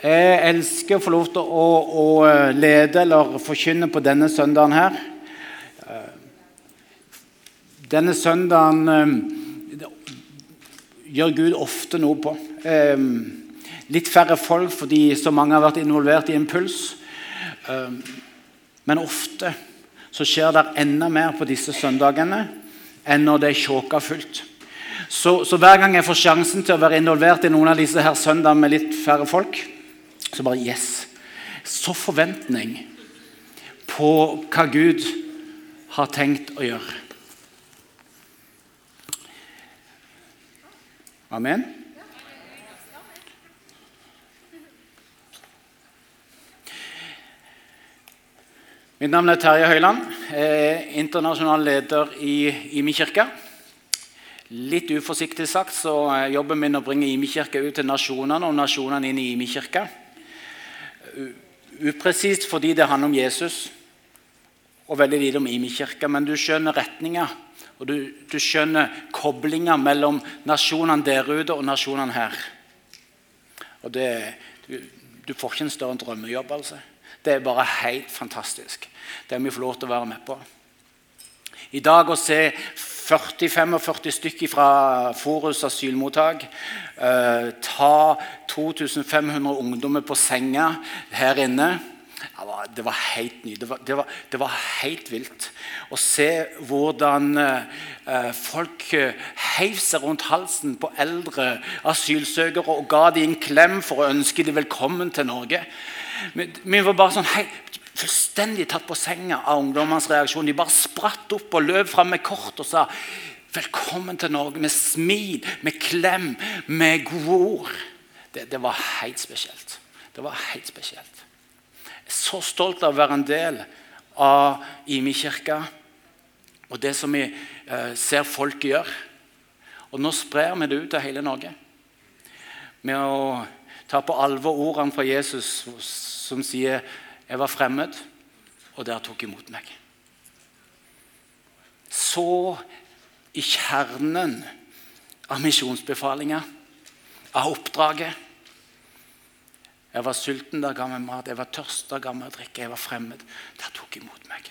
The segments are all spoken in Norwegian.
Jeg elsker å få lov til å, å eh, lede eller forkynne på denne søndagen her. Eh, denne søndagen eh, gjør Gud ofte noe på. Litt færre folk fordi så mange har vært involvert i Impuls. Men ofte så skjer det enda mer på disse søndagene enn når det er tjåka fullt. Så, så, hver gang jeg får sjansen til å være involvert i noen av disse her søndagene med litt færre folk, så bare Yes! Så forventning på hva Gud har tenkt å gjøre. Amen. Mitt navn er Terje Høiland. Er internasjonal leder i Imi kirke. Litt uforsiktig sagt så jobber min å bringe Imi kirke ut til nasjonene og nasjonene inn i Imi kirke. Upresist fordi det handler om Jesus og veldig lite om Imi-kirka. Men du skjønner retninga, og du, du skjønner koblinga mellom nasjonene der ute og nasjonene her. Og det, du, du, får ikke en større drømmejobb. altså. Det er bare helt fantastisk. Det har vi få lov til å være med på. I dag å se 40-45 stykker fra Forus asylmottak. Eh, ta 2500 ungdommer på senga her inne. Det var helt ny. Det var, det, var, det var, helt vilt å se hvordan eh, folk eh, heiv seg rundt halsen på eldre asylsøkere og ga dem en klem for å ønske dem velkommen til Norge. Vi var bare sånn, hei, fullstendig tatt på senga av ungdommenes reaksjon. De bare spratt opp og løp fram med kort og sa 'Velkommen til Norge', med smil, med klem, med gode ord. Det, det var helt spesielt. Det var helt spesielt. Jeg er så stolt av å være en del av Imi kirke og det som vi eh, ser folk gjøre. Og nå sprer vi det ut til hele Norge. Med å ta på alvor ordene fra Jesus som sier jeg var fremmed, og der tok imot meg. Så i kjernen av misjonsbefalinga, av oppdraget. Jeg var sulten, der ga meg mat. Jeg var tørst, der ga meg drikke. Jeg var fremmed. Der tok imot meg.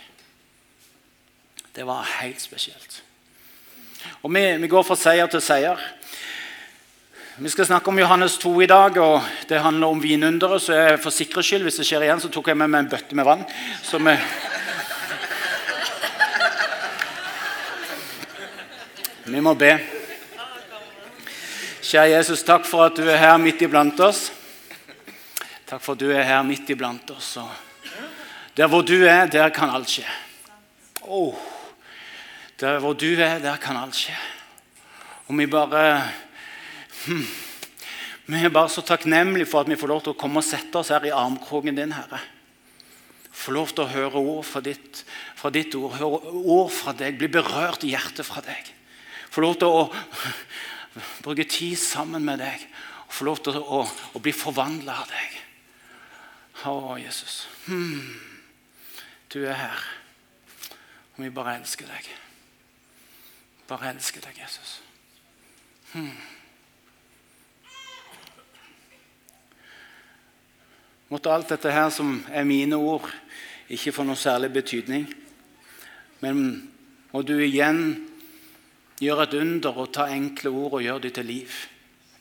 Det var helt spesielt. Og vi, vi går fra seier til seier. Vi skal snakke om Johannes 2 i dag, og det handler om vinunderet. Så jeg, for sikkerhets skyld, hvis det skjer igjen, så tok jeg med meg en bøtte med vann. Så vi Vi må be. Kjære Jesus, takk for at du er her midt iblant oss. Takk for at du er her midt iblant oss. Der hvor du er, der kan alt skje. Oh, der hvor du er, der kan alt skje. Og vi bare Hmm. Vi er bare så takknemlige for at vi får lov til å komme og sette oss her i armkroken din, Herre. Få lov til å høre ord fra ditt, fra ditt ord, høre ord fra deg, bli berørt i hjertet fra deg. Få lov til å bruke tid sammen med deg og få lov til å, å bli forvandla av deg. Å, Jesus. Hmm. Du er her. Og vi bare elsker deg. Bare elsker deg, Jesus. Hmm. Måtte alt dette her som er mine ord, ikke få noe særlig betydning. Men må du igjen gjøre et under og ta enkle ord og gjøre dem til liv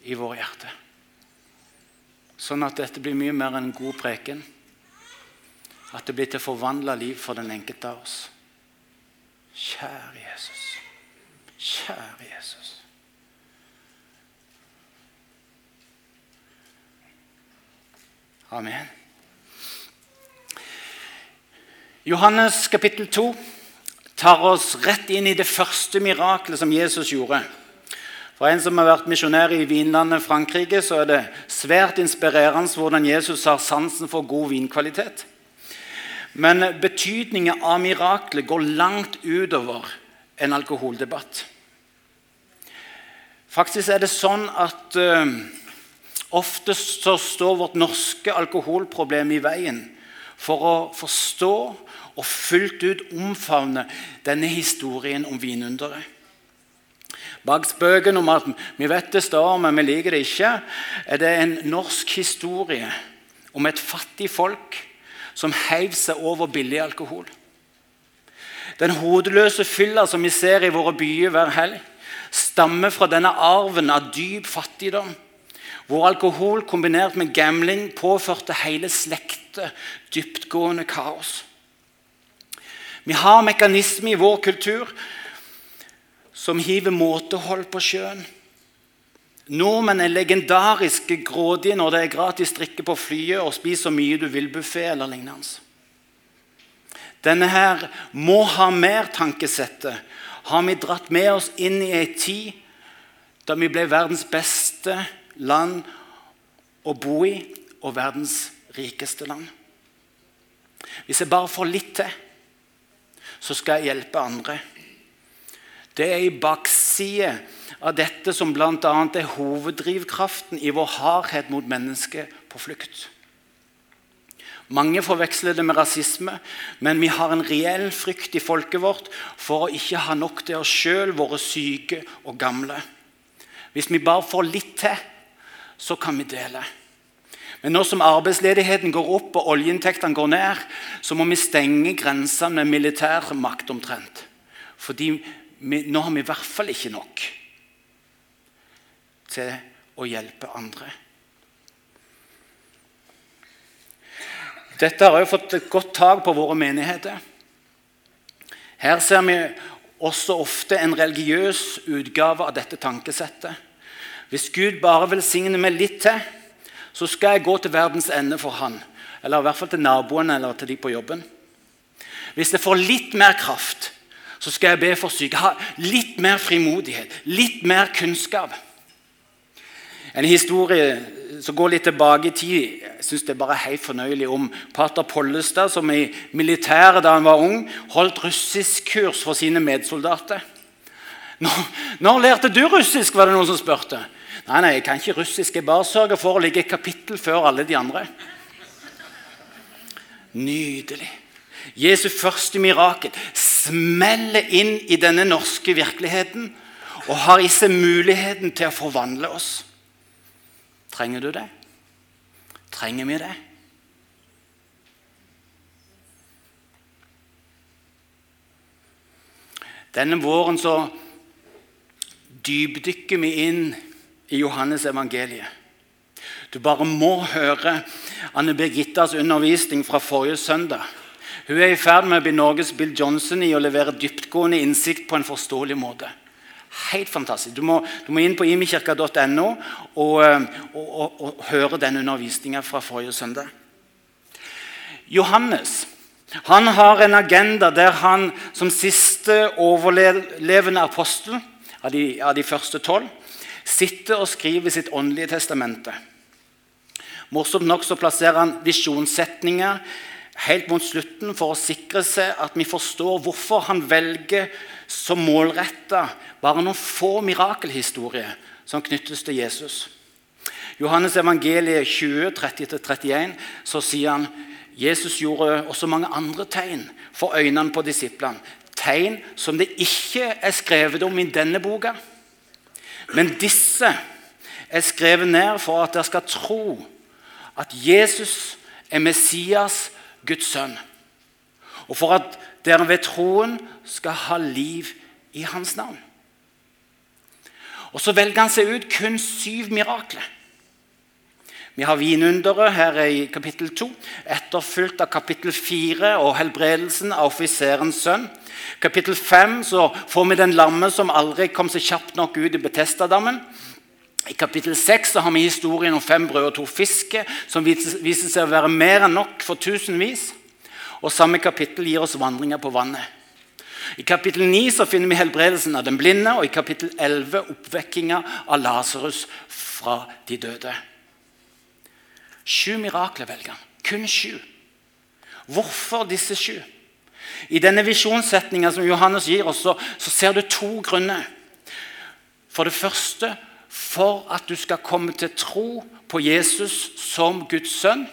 i våre hjerter. Sånn at dette blir mye mer enn god preken. At det blir til forvandla liv for den enkelte av oss. Kjære Jesus. Kjære Jesus. Amen. Johannes kapittel 2 tar oss rett inn i det første miraklet som Jesus gjorde. For en som har vært misjonær i vinlandet Frankrike, så er det svært inspirerende hvordan Jesus har sansen for god vinkvalitet. Men betydningen av miraklet går langt utover en alkoholdebatt. Faktisk er det sånn at uh, Ofte så står vårt norske alkoholproblem i veien for å forstå og fullt ut omfavne denne historien om vinunderet. Bak spøken om at vi vet det står, men vi liker det ikke, er det en norsk historie om et fattig folk som heiv seg over billig alkohol. Den hodeløse fylla som vi ser i våre byer hver helg, stammer fra denne arven av dyp fattigdom, hvor alkohol kombinert med gambling påførte hele slekter dyptgående kaos. Vi har mekanismer i vår kultur som hiver måtehold på sjøen. Nordmenn er legendariske grådige når det er gratis drikke på flyet og spis så mye du vil-buffé eller lignende. Denne her må ha mer-tankesettet har vi dratt med oss inn i ei tid da vi ble verdens beste land å bo i og verdens rikeste land. Hvis jeg bare får litt til, så skal jeg hjelpe andre. Det er en bakside av dette som bl.a. er hoveddrivkraften i vår hardhet mot mennesker på flukt. Mange forveksler det med rasisme, men vi har en reell frykt i folket vårt for å ikke ha nok til oss sjøl, våre syke og gamle. Hvis vi bare får litt til, så kan vi dele. Men nå som arbeidsledigheten går opp og oljeinntektene går ned, så må vi stenge grensene med militær makt omtrent. Fordi vi, nå har vi i hvert fall ikke nok til å hjelpe andre. Dette har også fått et godt tak på våre menigheter. Her ser vi også ofte en religiøs utgave av dette tankesettet. Hvis Gud bare velsigner meg litt til, så skal jeg gå til verdens ende for Han. Eller i hvert fall til naboene eller til de på jobben. Hvis jeg får litt mer kraft, så skal jeg be for syke. Ha litt mer frimodighet, litt mer kunnskap. En historie som går litt tilbake i tid, jeg synes det er bare helt fornøyelig om pater Pollestad, som i militæret da han var ung, holdt russiskkurs for sine medsoldater. Når, når, lærte du russisk?' var det noen som spurte. Nei, nei, jeg kan ikke russisk. Jeg bare sørger for å ligge et kapittel før alle de andre. Nydelig. Jesu første mirakel smeller inn i denne norske virkeligheten og har i seg muligheten til å forvandle oss. Trenger du det? Trenger vi det? Denne våren så dypdykker vi inn i Johannes evangeliet. Du bare må høre Anne Birgittas undervisning fra forrige søndag. Hun er i ferd med å bli Norges Bill Johnson i å levere dyptgående innsikt på en forståelig måte. Helt fantastisk. Du må, du må inn på imikirka.no og, og, og, og, høre den undervisninga fra forrige søndag. Johannes han har en agenda der han som siste overlevende apostel av de, av de første tolv sitter og skriver sitt åndelige testamente. Morsomt nok så plasserer han visjonssetninger helt mot slutten for å sikre seg at vi forstår hvorfor han velger så målretta bare noen få mirakelhistorier som knyttes til Jesus. Johannes evangeliet 20, 30-31, så sier han Jesus gjorde også mange andre tegn for øynene på disiplene. Tegn som det ikke er skrevet om i denne boka. Men disse er skrevet ned for at dere skal tro at Jesus er Messias, Guds sønn. Og for at dere ved troen skal ha liv i hans navn. Og Så velger han seg ut kun syv mirakler. Vi har vinunderet her i kapittel 2, etterfulgt av kapittel 4 og helbredelsen av offiserens sønn. Kapittel 5 så får vi den lamme som aldri kom seg kjapt nok ut i Betestadammen. I kapittel 6 har vi historien om fem brød og to fisker, som viser seg å være mer enn nok for tusenvis. Og Samme kapittel gir oss vandringer på vannet. I kapittel 9 så finner vi helbredelsen av den blinde, og i kapittel 11 oppvekkinga av Lasarus fra de døde. Sju mirakler velger han. Kun sju. Hvorfor disse sju? I denne visjonssetninga som Johannes gir oss, så, så ser du to grunner. For det første for at du skal komme til tro på Jesus som Guds sønn,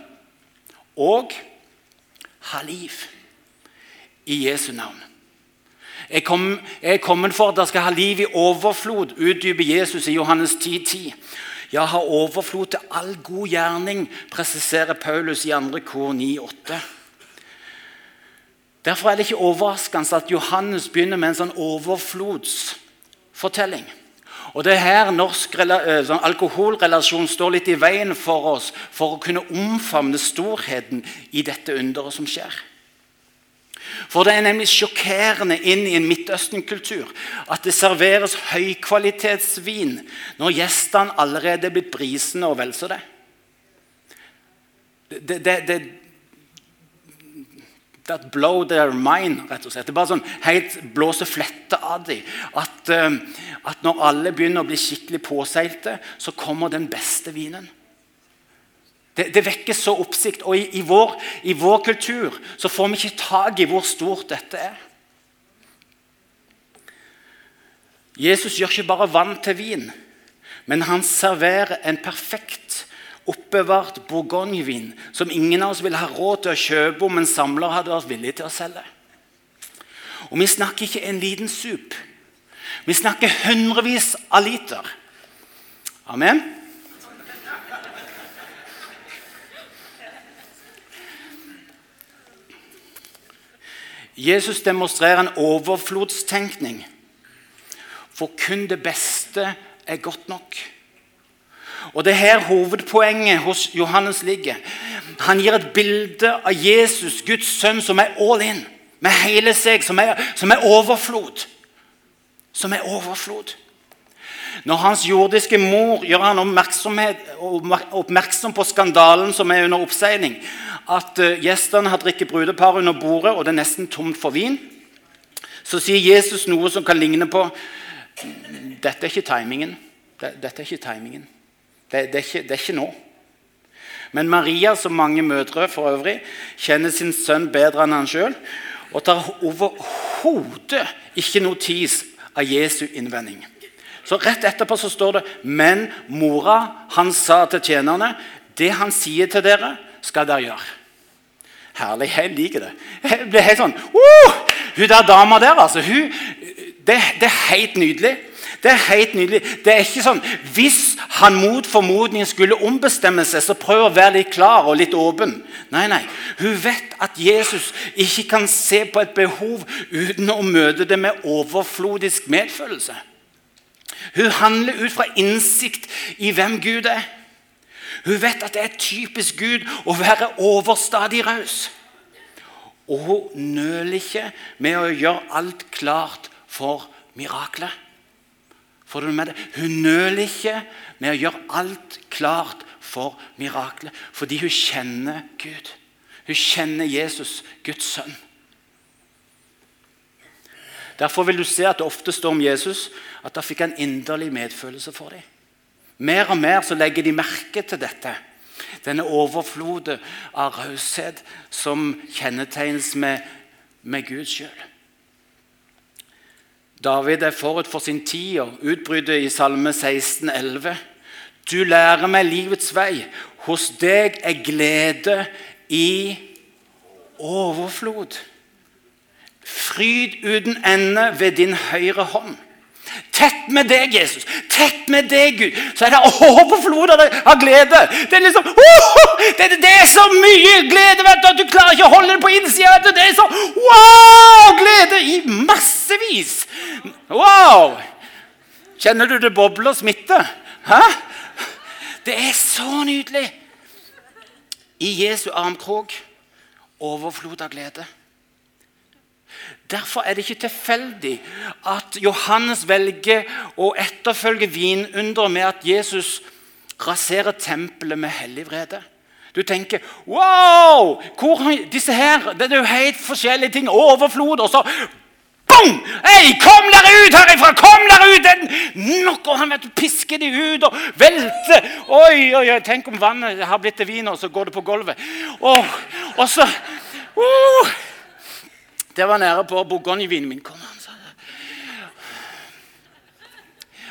og ha liv i Jesu navn. Jeg, er kommet for at dere skal ha liv i overflod, utdyper Jesus i Johannes 10,10. 10. ja, ha overflod til all god gjerning, presiserer Paulus i 2. kor 9,8. Derfor er det ikke overraskende at Johannes begynner med en sånn overflodsfortelling. Og Det er her norsk eh, sånn alkoholrelasjon står litt i veien for oss for å kunne omfavne storheten i dette underet som skjer. For Det er nemlig sjokkerende inn i en Midtøsten-kultur at det serveres høykvalitetsvin når gjestene allerede er blitt brisende og vel så det. Det, det, det, That blow their mind, rett og slett. Det er bare sånn helt blåser flette av dem. At, uh, at, når alle begynner å bli skikkelig påseilte, så kommer den beste vinen. Det, det vekker så oppsikt. Og i, i, vår, i, vår, kultur så får vi ikke tak i hvor stort dette er. Jesus gjør ikke bare vann til vin, men han serverer en perfekt oppbevart bourgognevin som ingen av oss ville ha råd til å kjøpe om en samler hadde vært villig til å selge. Og vi snakker ikke en liten sup. Vi snakker hundrevis av liter. Amen? Jesus demonstrerer en overflodstenkning. For kun det beste er godt nok. Og Det er her hovedpoenget hos Johannes ligger. Han gir et bilde av Jesus, Guds sønn, som er all in. Med hele seg, som er, som er overflod. Som er overflod. Når hans jordiske mor gjør han oppmerksom på skandalen som er under oppseiling, at eh, gjestene har drikket brudepar under bordet, og det er nesten tomt for vin, så sier Jesus noe som kan ligne på Dette er ikke timingen. Dette er ikke timingen. Det, det, er ikke, det, er ikke, nå. Men Maria, som mange mødre for øvrig, kjenner sin sønn bedre enn han sjøl og tar overhodet ikke notis av Jesu innvending. Så Rett etterpå så står det Men mora han sa til tjenerne det han sier til dere, skal dere gjøre. Herlig. Jeg liker det. Jeg blir helt sånn uh, Hun der dama der, altså. Hun, det, det er helt nydelig. Det er helt nydelig. Det er ikke sånn, Hvis han mot formodning skulle ombestemme seg, så prøv å være litt klar og litt åpen. Nei, nei. Hun vet at Jesus ikke kan se på et behov uten å møte det med overflodisk medfølelse. Hun handler ut fra innsikt i hvem Gud er. Hun vet at det er typisk Gud å være overstadig raus. Og hun nøler ikke med å gjøre alt klart for miraklet. Får du med det? Hun nøler ikke med å gjøre alt klart for miraklet, fordi hun kjenner Gud. Hun kjenner Jesus, Guds sønn. Derfor vil du se at det ofte står om Jesus at da fikk han inderlig medfølelse for dem. Mer og mer så legger de merke til dette. Denne overflodet av raushet som kjennetegnes med, med Gud sjøl. David er forut for sin tid og utbryter i Salme 16, 11. Du lærer meg livets vei. Hos deg er glede i overflod. Fryd uten ende ved din høyre hånd. Tett med deg, Jesus. Tett med deg, Gud. Så er det overflod av glede. Det er liksom oh, det, det, er så mye glede vet du, at du klarer ikke å holde det på innsida. Det er så wow, glede i massevis. Wow! Kjenner du det bobler og smitter? Hæ? Det er så nydelig. I Jesu armkrok overflod av glede. Derfor er det ikke tilfeldig at Johannes velger å etterfølge vinunderet med at Jesus raserer tempelet med hellig vrede. Du tenker wow! Hvor, disse her, Det er jo helt forskjellige ting. Overflod, og så Boom! Hei, kom dere ut herifra! Kom dere ut! Nok, og han vet, pisker de ut og velter. Oi, oi, oi, Tenk om vannet har blitt til vin, og så går det på gulvet. Og, og så uh, Det var nære på bourgognevinen min. Kom, han sa.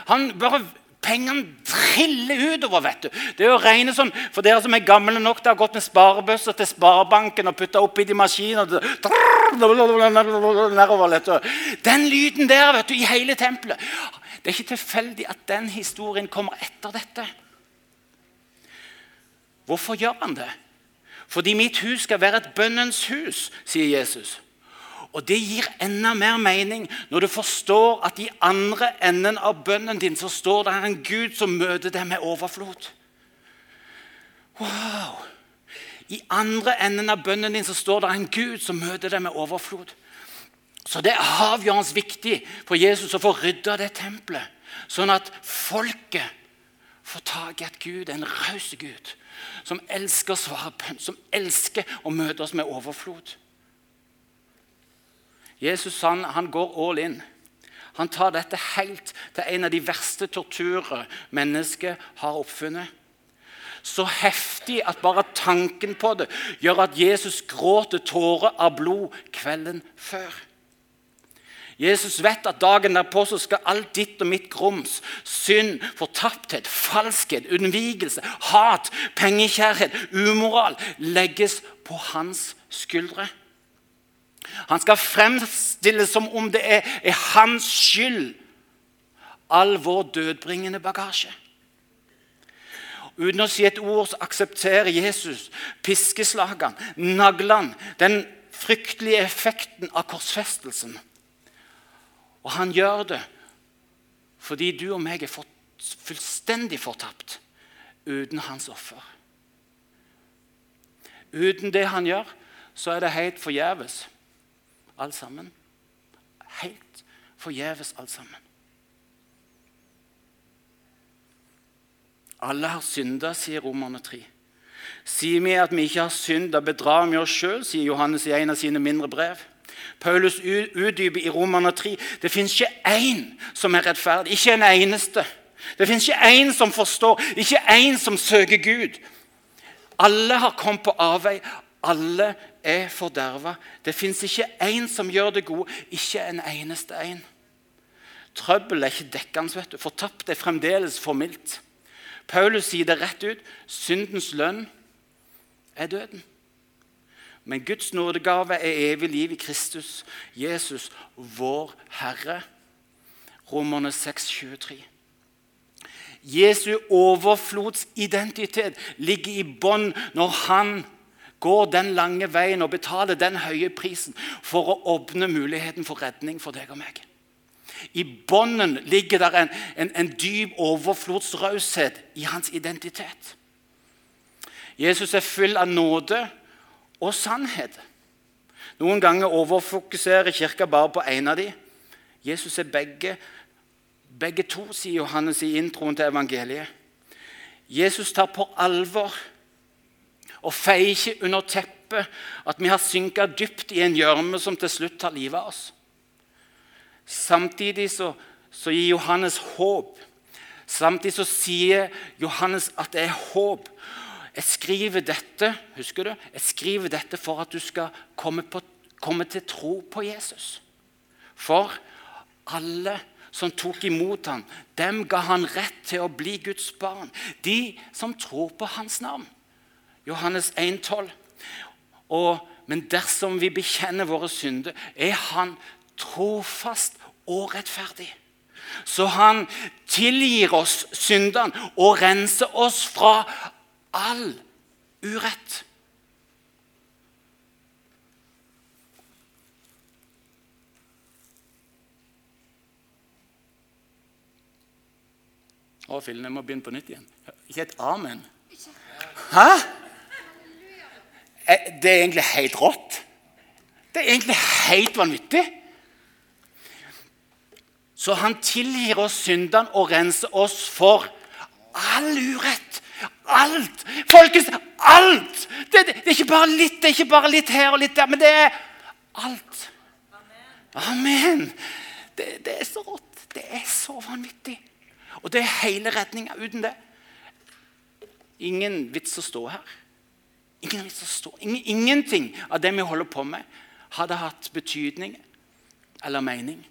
Han bare Pengene triller utover. vet du. Det er jo rene sånn, For dere som er gamle nok til å ha gått med sparebøsser til sparebanken og putta oppi de maskinene Den lyden der vet du, i hele tempelet Det er ikke tilfeldig at den historien kommer etter dette. Hvorfor gjør han det? Fordi mitt hus skal være et bønnens hus, sier Jesus. Og Det gir enda mer mening når du forstår at i andre enden av bønnen din så står det en Gud som møter deg med overflod. Wow! I andre enden av bønnen din så står det en Gud som møter deg med overflod. Så det er avgjørende viktig for Jesus å få rydda det tempelet, sånn at folket får tak i et Gud en raus Gud som elsker å svare bønn, som elsker å møte oss med overflod. Jesus han, han går all in. Han tar dette helt til en av de verste torturer mennesket har oppfunnet. Så heftig at bare tanken på det gjør at Jesus gråter tårer av blod kvelden før. Jesus vet at dagen derpå så skal alt ditt og mitt grums, synd, fortapthet, falskhet, unnvigelse, hat, pengekjærhet, umoral legges på hans skuldre. Han skal fremstilles som om det er, er hans skyld, all vår dødbringende bagasje. Uten å si et ord så aksepterer Jesus piskeslagene, naglene, den fryktelige effekten av korsfestelsen. Og han gjør det fordi du og meg er fullstendig fortapt uten hans offer. Uten det han gjør, så er det helt forgjeves alt sammen. Helt forgjeves alt sammen. Alle har synda, sier Romerne 3. Sier vi at vi ikke har synda, bedrar vi oss sjøl, sier Johannes i en av sine mindre brev. Paulus utdyper i Romerne 3 det fins ikke én som er rettferdig. Ikke en eneste. Det fins ikke én som forstår, ikke én som søker Gud. Alle har kommet på avvei. Alle er forderva. Det fins ikke én som gjør det gode, ikke en eneste en. Trøbbel er ikke dekkende. vet du. Fortapt er fremdeles for mildt. Paulus sier det rett ut. Syndens lønn er døden. Men Guds nådegave er evig liv i Kristus, Jesus, vår Herre. Romerne 6, 23. Jesu overflodsidentitet ligger i bånn når han går den lange veien og betaler den høye prisen for å åpne muligheten for redning for deg og meg. I bånden ligger der en, en, en dyp overflodsraushet i hans identitet. Jesus er full av nåde og sannhet. Noen ganger overfokuserer Kirka bare på én av dem. Jesus er begge, begge to, sier Johannes i introen til evangeliet. Jesus tar på alvor og feier ikke under teppet at vi har synka dypt i en gjørme som til slutt tar livet av oss. Samtidig så, så gir Johannes håp. Samtidig så sier Johannes at det er håp. Jeg skriver dette husker du? Jeg skriver dette for at du skal komme, på, komme til tro på Jesus. For alle som tok imot ham, dem ga han rett til å bli Guds barn. De som tror på hans navn. Johannes 1,12. Men dersom vi bekjenner våre synder, er Han trofast og rettferdig. Så han tilgir oss syndene og renser oss fra all urett. Å, fillen, jeg må begynne på nytt igjen. Ikke et amen. Hæ? Eh, det er egentlig helt rått. Det er egentlig helt vanvittig. Så han tilgir oss syndene og renser oss for all urett. Alt! Folkens, alt! Det, det, det, er ikke bare litt, det er ikke bare litt her og litt der, men det er alt. Amen. Det, det er så rått. Det er så vanvittig. Og det er hele redninga. Uten det ingen vits å stå her. Ingen stå. Ingenting av det vi holder på med, hadde hatt betydning eller mening.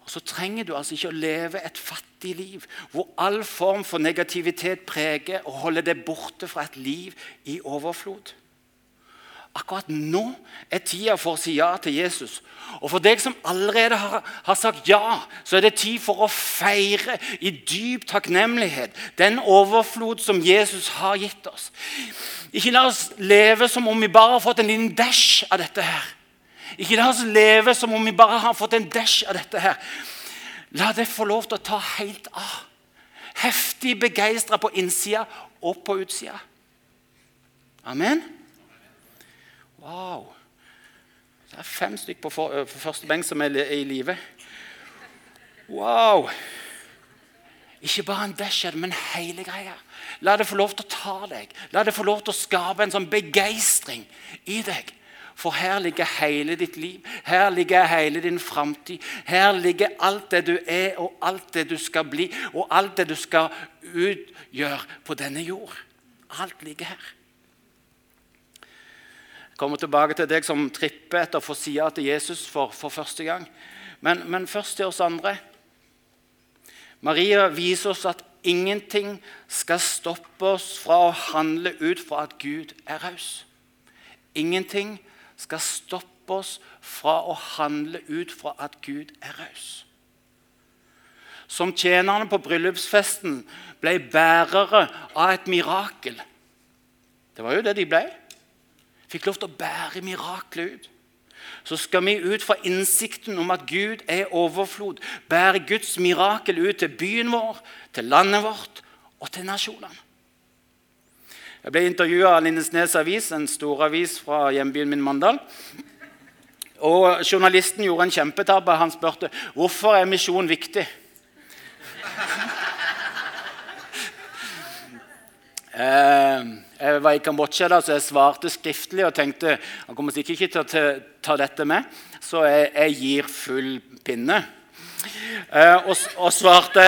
Og Så trenger du altså ikke å leve et fattig liv hvor all form for negativitet preger og holder deg borte fra et liv i overflod. Akkurat nå er tida for å si ja til Jesus. Og for deg som allerede har, har, sagt ja, så er det tid for å feire i dyp takknemlighet den overflod som Jesus har gitt oss. Ikke la oss leve som om vi bare har fått en liten dash av dette her. Ikke la oss leve som om vi bare har fått en dash av dette her. La det få lov til å ta helt av. Heftig begeistra på innsida og på utsida. Amen. Wow. Det er fem stykker på, for, på første benk som er, i live. Wow. Ikke bare en dash, men hele greia. La det få lov til å ta deg. La det få lov til å skape en sånn begeistring i deg. For her ligger hele ditt liv, her ligger hele din framtid. Her ligger alt det du er, og alt det du skal bli, og alt det du skal utgjøre på denne jord. Alt ligger her kommer tilbake til deg som tripper etter å få sida til Jesus for, for første gang. Men, men, først til oss andre. Maria viser oss at ingenting skal stoppe oss fra å handle ut fra at Gud er raus. Ingenting skal stoppe oss fra å handle ut fra at Gud er raus. Som tjenerne på bryllupsfesten ble bærere av et mirakel. Det var jo det de ble fikk lov til å bære miraklet ut. Så skal vi ut fra innsikten om at Gud er overflod, bære Guds mirakel ut til byen vår, til landet vårt og til nasjonene. Jeg ble intervjua av Lindesnes Avis, en storavis fra hjembyen min Mandal. Og Journalisten gjorde en kjempetabbe. Han spurte hvorfor er misjon viktig. Var i Kambodsja, da, så jeg svarte skriftlig og tenkte han kommer sikkert ikke til å ta dette med, så jeg, jeg gir full pinne. Eh, og, og, svarte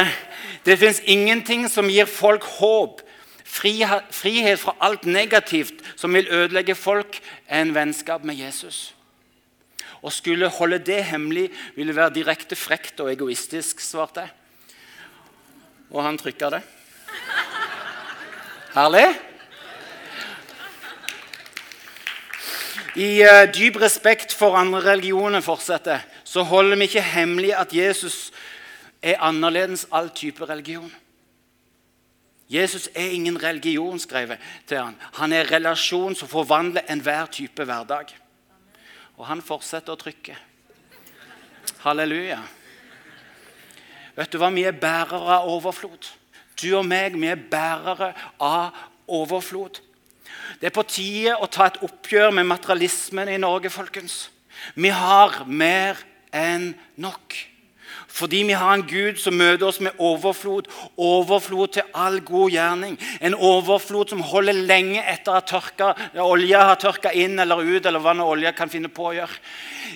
det fins ingenting som gir folk håp, frihet, frihet fra alt negativt som vil ødelegge folk, enn vennskap med Jesus. Å skulle holde det hemmelig ville være direkte frekt og egoistisk, svarte jeg. Og han trykka det. Herlig? I uh, dyp respekt for andre religioner fortsetter, så holder vi ikke hemmelig at Jesus er annerledes all type religion. Jesus er ingen religion, skrev jeg til han. Han er relasjon som forvandler enhver type hverdag. Og han fortsetter å trykke. Halleluja. Vet du hva? Vi er bærere av overflod. Du og meg, vi er bærere av overflod. Det er på tide å ta et oppgjør med materialismen i Norge, folkens. Vi har mer enn nok. Fordi vi har en Gud som møter oss med overflod. Overflod til all god gjerning. En overflod som holder lenge etter at tørka, olja har tørka inn eller ut. eller hva olja kan finne på å gjøre.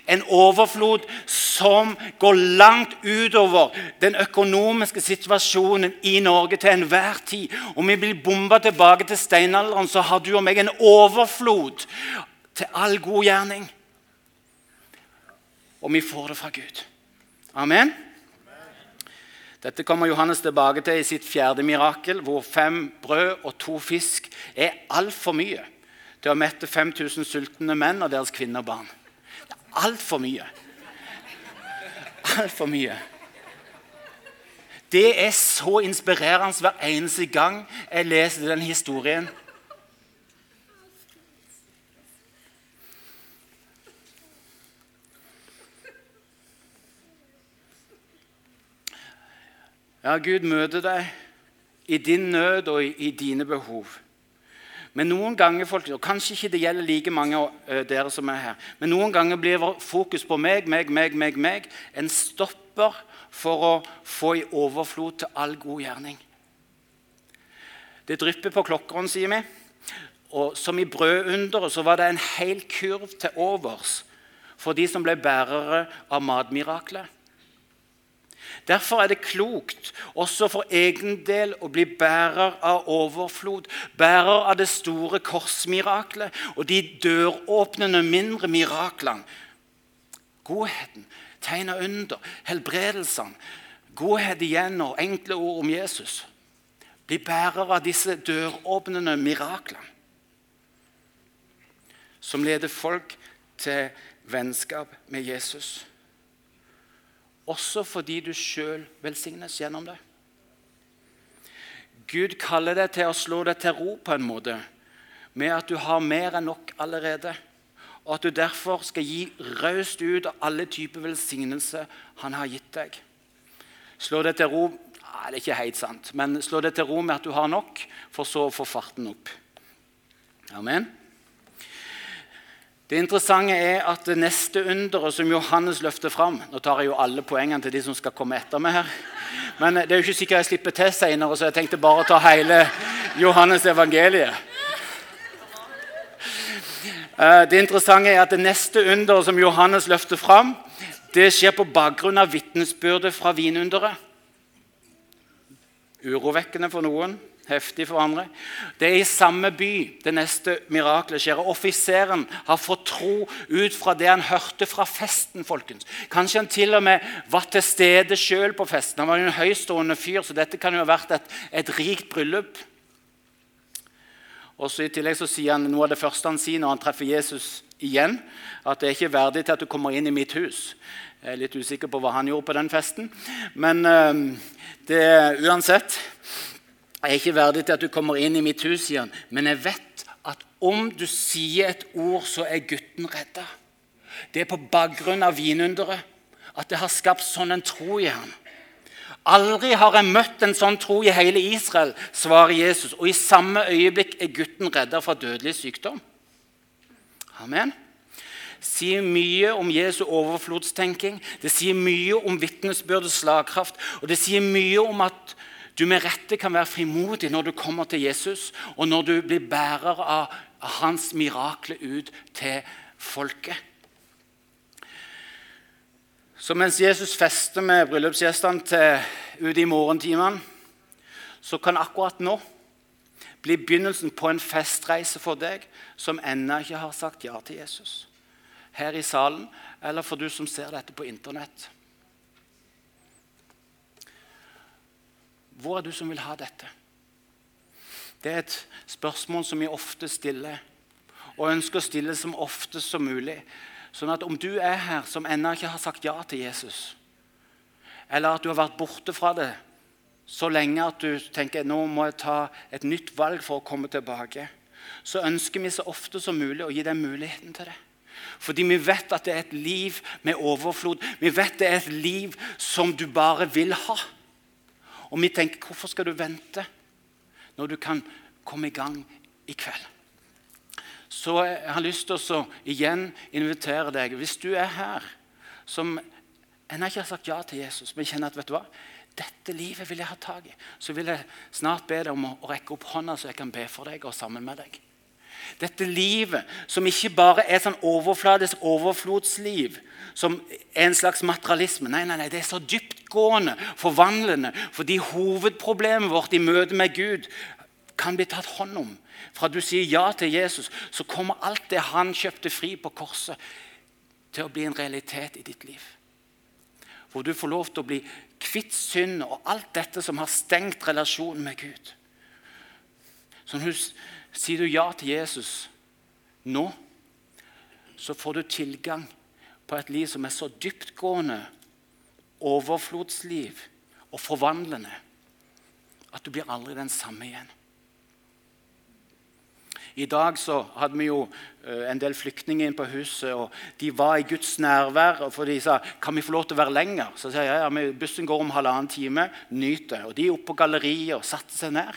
En overflod som går langt utover den økonomiske situasjonen i Norge til enhver tid. Om vi blir bomba tilbake til steinalderen, så har du og meg en overflod til all god gjerning. Og vi får det fra Gud. Amen. Dette kommer Johannes tilbake til i sitt fjerde mirakel, hvor fem brød og to fisk er altfor mye til å mette 5000 sultne menn og deres kvinner og barn. Det er altfor mye. Altfor mye. Det er så inspirerende hver eneste gang jeg leser den historien. Ja, Gud møter deg i din nød og i, i dine behov. Men noen ganger, folk, og Kanskje ikke det gjelder like mange av uh, dere som er her, men noen ganger blir fokus på meg, meg, meg, meg, meg en stopper for å få i overflod til all god gjerning. Det drypper på klokkeren, sier vi. Og som i brødunderet så var det en hel kurv til overs for de som ble bærere av matmiraklet. Derfor er det klokt også for egen del å bli bærer av overflod, bærer av det store korsmiraklet og de døråpnende mindre miraklene. Godheten, tegn under, helbredelsene, godhet igjen og enkle ord om Jesus. Bli bærer av disse døråpnende miraklene. som leder folk til vennskap med Jesus. Også fordi du sjøl velsignes gjennom det. Gud kaller deg til å slå deg til ro på en måte, med at du har mer enn nok allerede. Og at du derfor skal gi raust ut av alle typer velsignelse han har gitt deg. Slå deg til ro Nei, det er ikke helt sant, men slå deg til ro med at du har nok, for så å få farten opp. Amen. Det interessante er at det neste underet som Johannes løfter fram Nå tar jeg jo alle poengene til de som skal komme etter meg her. Men det er jo ikke sikkert jeg slipper til senere, så jeg tenkte bare å ta hele Johannes evangeliet. Eh, det interessante er at det neste underet som Johannes løfter fram, det skjer på bakgrunn av vitnesbyrdet fra vinunderet. Urovekkende for noen, heftig for hverandre. Det er i samme by det neste miraklet skjer. Offiseren har fått tro ut fra det han hørte fra festen. folkens. Kanskje han til og med var til stede sjøl på festen. Han var jo en høystående fyr, så dette kan jo ha vært et, et rikt bryllup. Og så I tillegg så sier han noe av det første han sier når han treffer Jesus igjen, at det er ikke verdig til at du kommer inn i mitt hus. Jeg er litt usikker på hva han gjorde på den festen. Men øh, det, uansett jeg er ikke verdig til at du kommer inn i mitt hus, han. Men jeg vet at om du sier et ord, så er gutten redda. Det er på bakgrunn av vinunderet at det har skapt sånn en tro i ham. Aldri har jeg møtt en sånn tro i hele Israel, svarer Jesus. Og i samme øyeblikk er gutten redda fra dødelig sykdom. Amen. Det sier mye om Jesu overflodstenking. Det sier mye om vitnesbyrdets slagkraft. Og det sier mye om at du med rette kan være frimodig når du kommer til Jesus, og når du blir bærer av, hans mirakler ut til folket. Så mens Jesus fester med bryllupsgjestene ute i morgentimene, så kan akkurat nå bli begynnelsen på en festreise for deg som ennå ikke har sagt ja til Jesus. Her i salen, eller for du som ser dette på Internett. Hvor er du som vil ha dette? Det er et spørsmål som vi ofte stiller, og ønsker å stille som ofte som mulig. Sånn at om du er her som ennå ikke har sagt ja til Jesus, eller at du har vært borte fra det så lenge at du tenker nå må jeg ta et nytt valg for å komme tilbake, så ønsker vi så ofte som mulig å gi deg muligheten til det. Fordi vi vet at det er et liv med overflod. Vi vet det er et liv som du bare vil ha. Og vi tenker hvorfor skal du vente når du kan komme i gang i kveld? Så jeg har lyst til å igjen invitere deg. Hvis du er her som ennå ikke har sagt ja til Jesus, men kjenner at vet du hva, dette livet vil jeg ha tak i, så vil jeg snart be deg om å rekke opp hånda, så jeg kan be for deg og sammen med deg. Dette livet som ikke bare er sånn overfladisk overflodsliv, som en slags materialisme. Nei, nei, nei, det er så dyptgående, forvandlende. Fordi hovedproblemet vårt i møte med Gud kan bli tatt hånd om. Fra du sier ja til Jesus, så kommer alt det han kjøpte fri på korset, til å bli en realitet i ditt liv. Hvor du får lov til å bli kvitt synd og alt dette som har stengt relasjonen med Gud. Så når du sier du ja til Jesus nå, så får du tilgang på et liv som er så dyptgående, overflodsliv og forvandlende at du blir aldri den samme igjen. I dag så hadde vi jo eh, en del flyktninger inn på huset. og De var i Guds nærvær. for De sa kan vi få lov til å være lenger. Så sa jeg ja, bussen går om halvannen time. Nyt det. Og De er oppe på galleriet og satte seg ned.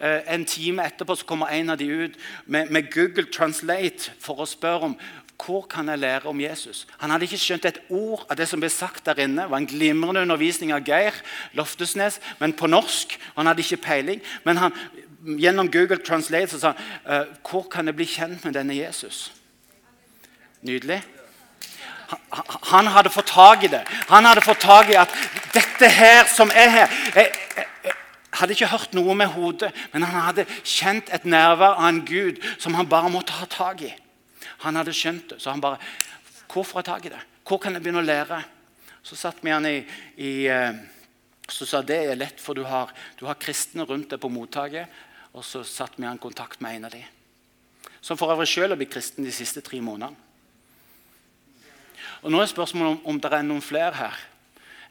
Eh, en time etterpå så kommer en av de ut med, med Google Translate for å spørre om hvor kan jeg lære om Jesus? Han hadde ikke skjønt et ord av det som ble sagt der inne. Det var en glimrende undervisning av Geir Loftesnes, men på norsk. Han hadde ikke peiling. Men han, gjennom Google Translate så sa han «Eh, hvor kan jeg bli kjent med denne Jesus. Nydelig. Han, hadde fått tak i det. Han hadde fått tak i at dette her som er her jeg, jeg, hadde ikke hørt noe med hodet, men han hadde kjent et nærvær av en Gud som han bare måtte ha tak i. Han hadde skjønt det. Så han bare Hvor får jeg tak i det? Hvor kan jeg begynne å lære? Så satt vi han i, i eh, så sa det er lett, for du har, du har, kristne rundt deg på mottaket. Og så satt vi han i kontakt med en av dem. Som for øvrig sjøl har blitt kristen de siste tre månedene. Og Nå er spørsmålet om, om det er noen flere her,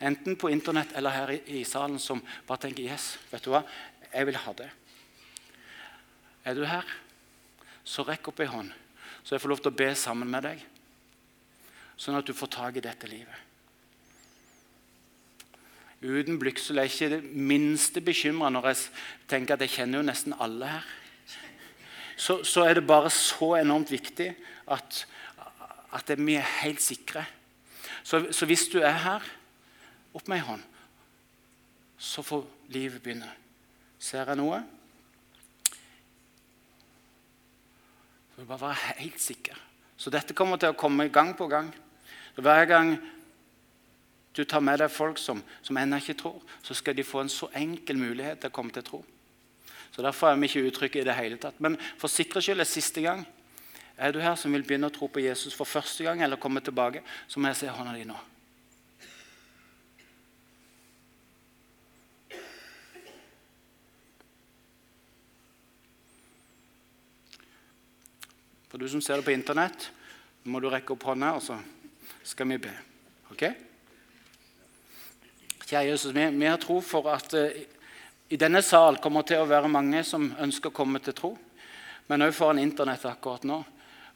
enten på Internett eller her i, i salen, som bare tenker yes, vet du hva, jeg vil ha det. Er du her, så rekk opp ei hånd, så jeg får lov til å be sammen med deg. Sånn at du får tak i dette livet. Uten blygsel er jeg ikke det minste bekymra når jeg tenker at jeg kjenner jo nesten alle her. Så, så er det bare så enormt viktig at, at vi er helt sikre. Så, så, hvis du er her, opp med ei hånd, så får livet begynne. Ser jeg noe? Du må bare være helt sikker. Så dette kommer til å komme gang på gang. Hver gang du tar med deg folk som, som ennå ikke tror, så skal de få en så enkel mulighet til å komme til tro. Så Derfor er vi ikke uttrykket i det hele tatt. Men for sikkerhets skyld er siste gang. Er du her som vil begynne å tro på Jesus for første gang, eller komme tilbake, så må jeg se hånda di nå. For du som ser det på Internett, må du rekke opp hånda, og så skal vi be. Ok? Kjære Jesus, vi, vi har tro for at uh, i denne sal kommer til å være mange som ønsker å komme til tro, men òg foran Internett akkurat nå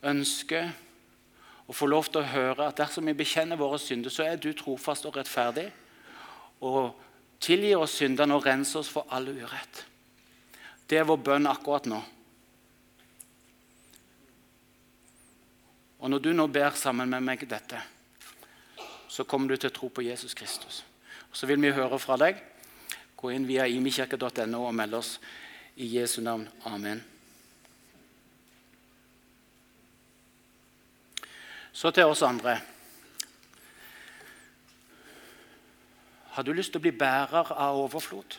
ønsker å få lov til å høre at dersom vi bekjenner våre synder, så er du trofast og rettferdig og tilgir oss syndene og renser oss for all urett. Det er vår bønn akkurat nå. Og når du nå ber sammen med meg dette, så kommer du til å tro på Jesus Kristus. Og Så vil vi høre fra deg. Gå inn via imikirke.no og meld oss i Jesu navn. Amen. Så til oss andre. Har du lyst til å bli bærer av overflod?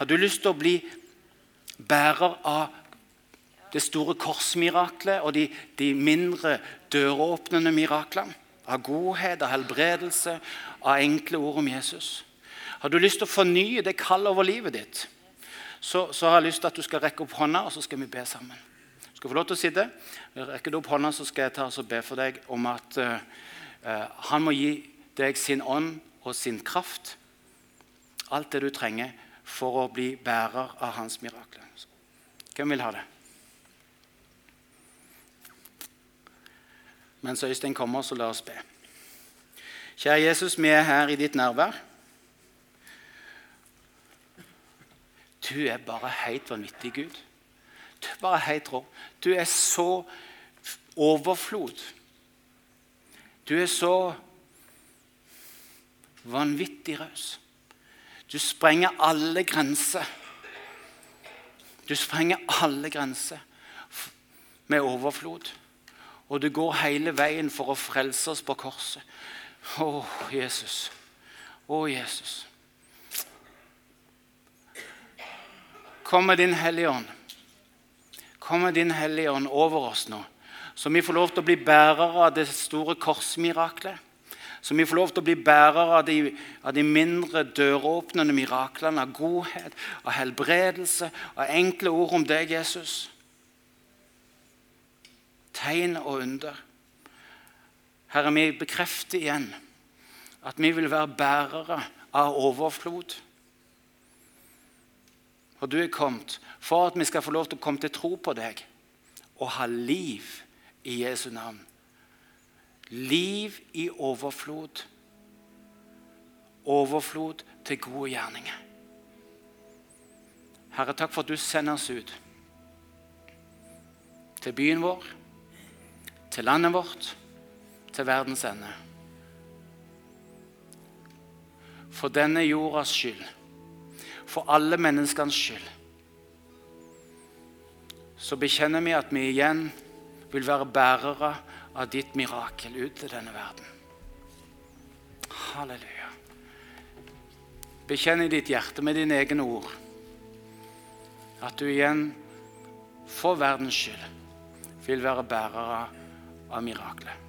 Har du lyst til å bli bærer av det store korsmiraklet og de, de mindre døråpnende miraklene. Av godhet, av helbredelse, av enkle ord om Jesus. Har du lyst til å fornye det kallet over livet ditt, så, så, har jeg lyst til at du skal rekke opp hånda, og så skal vi be sammen. Du skal få lov til å sitte. Rekker du opp hånda, så skal jeg ta og be for deg om at uh, han må gi deg sin ånd og sin kraft. Alt det du trenger for å bli bærer av hans mirakler. Hvem vil ha det? Mens Øystein kommer, så la oss be. Kjære Jesus, vi er her i ditt nærvær. Du er bare helt vanvittig Gud. Du er bare helt rå. Du er så overflod. Du er så vanvittig raus. Du sprenger alle grenser. Du sprenger alle grenser med overflod. Og du går hele veien for å frelse oss på korset. Å, Jesus. Å, Jesus. Kom med din Hellige Ånd. Kom med din Hellige Ånd over oss nå, så vi får lov til å bli bærere av det store korsmiraklet. Så vi får lov til å bli bærere av de, av de mindre døråpnende miraklene, av godhet, av helbredelse, av enkle ord om deg, Jesus tegn og under. Herre, vi bekrefter igjen at vi vil være bærere av overflod. Og du er kommet for at vi skal få lov til å komme til tro på deg og ha liv i Jesu navn. Liv i overflod. Overflod til gode gjerninger. Herre, takk for at du sender oss ut til byen vår til landet vårt, til verdens ende. For denne jordas skyld, for alle menneskenes skyld, så bekjenner vi at vi igjen vil være bærere av ditt mirakel ut til denne verden. Halleluja. Bekjenn i ditt hjerte med dine egne ord at du igjen, for verdens skyld, vil være bærere av miraklet.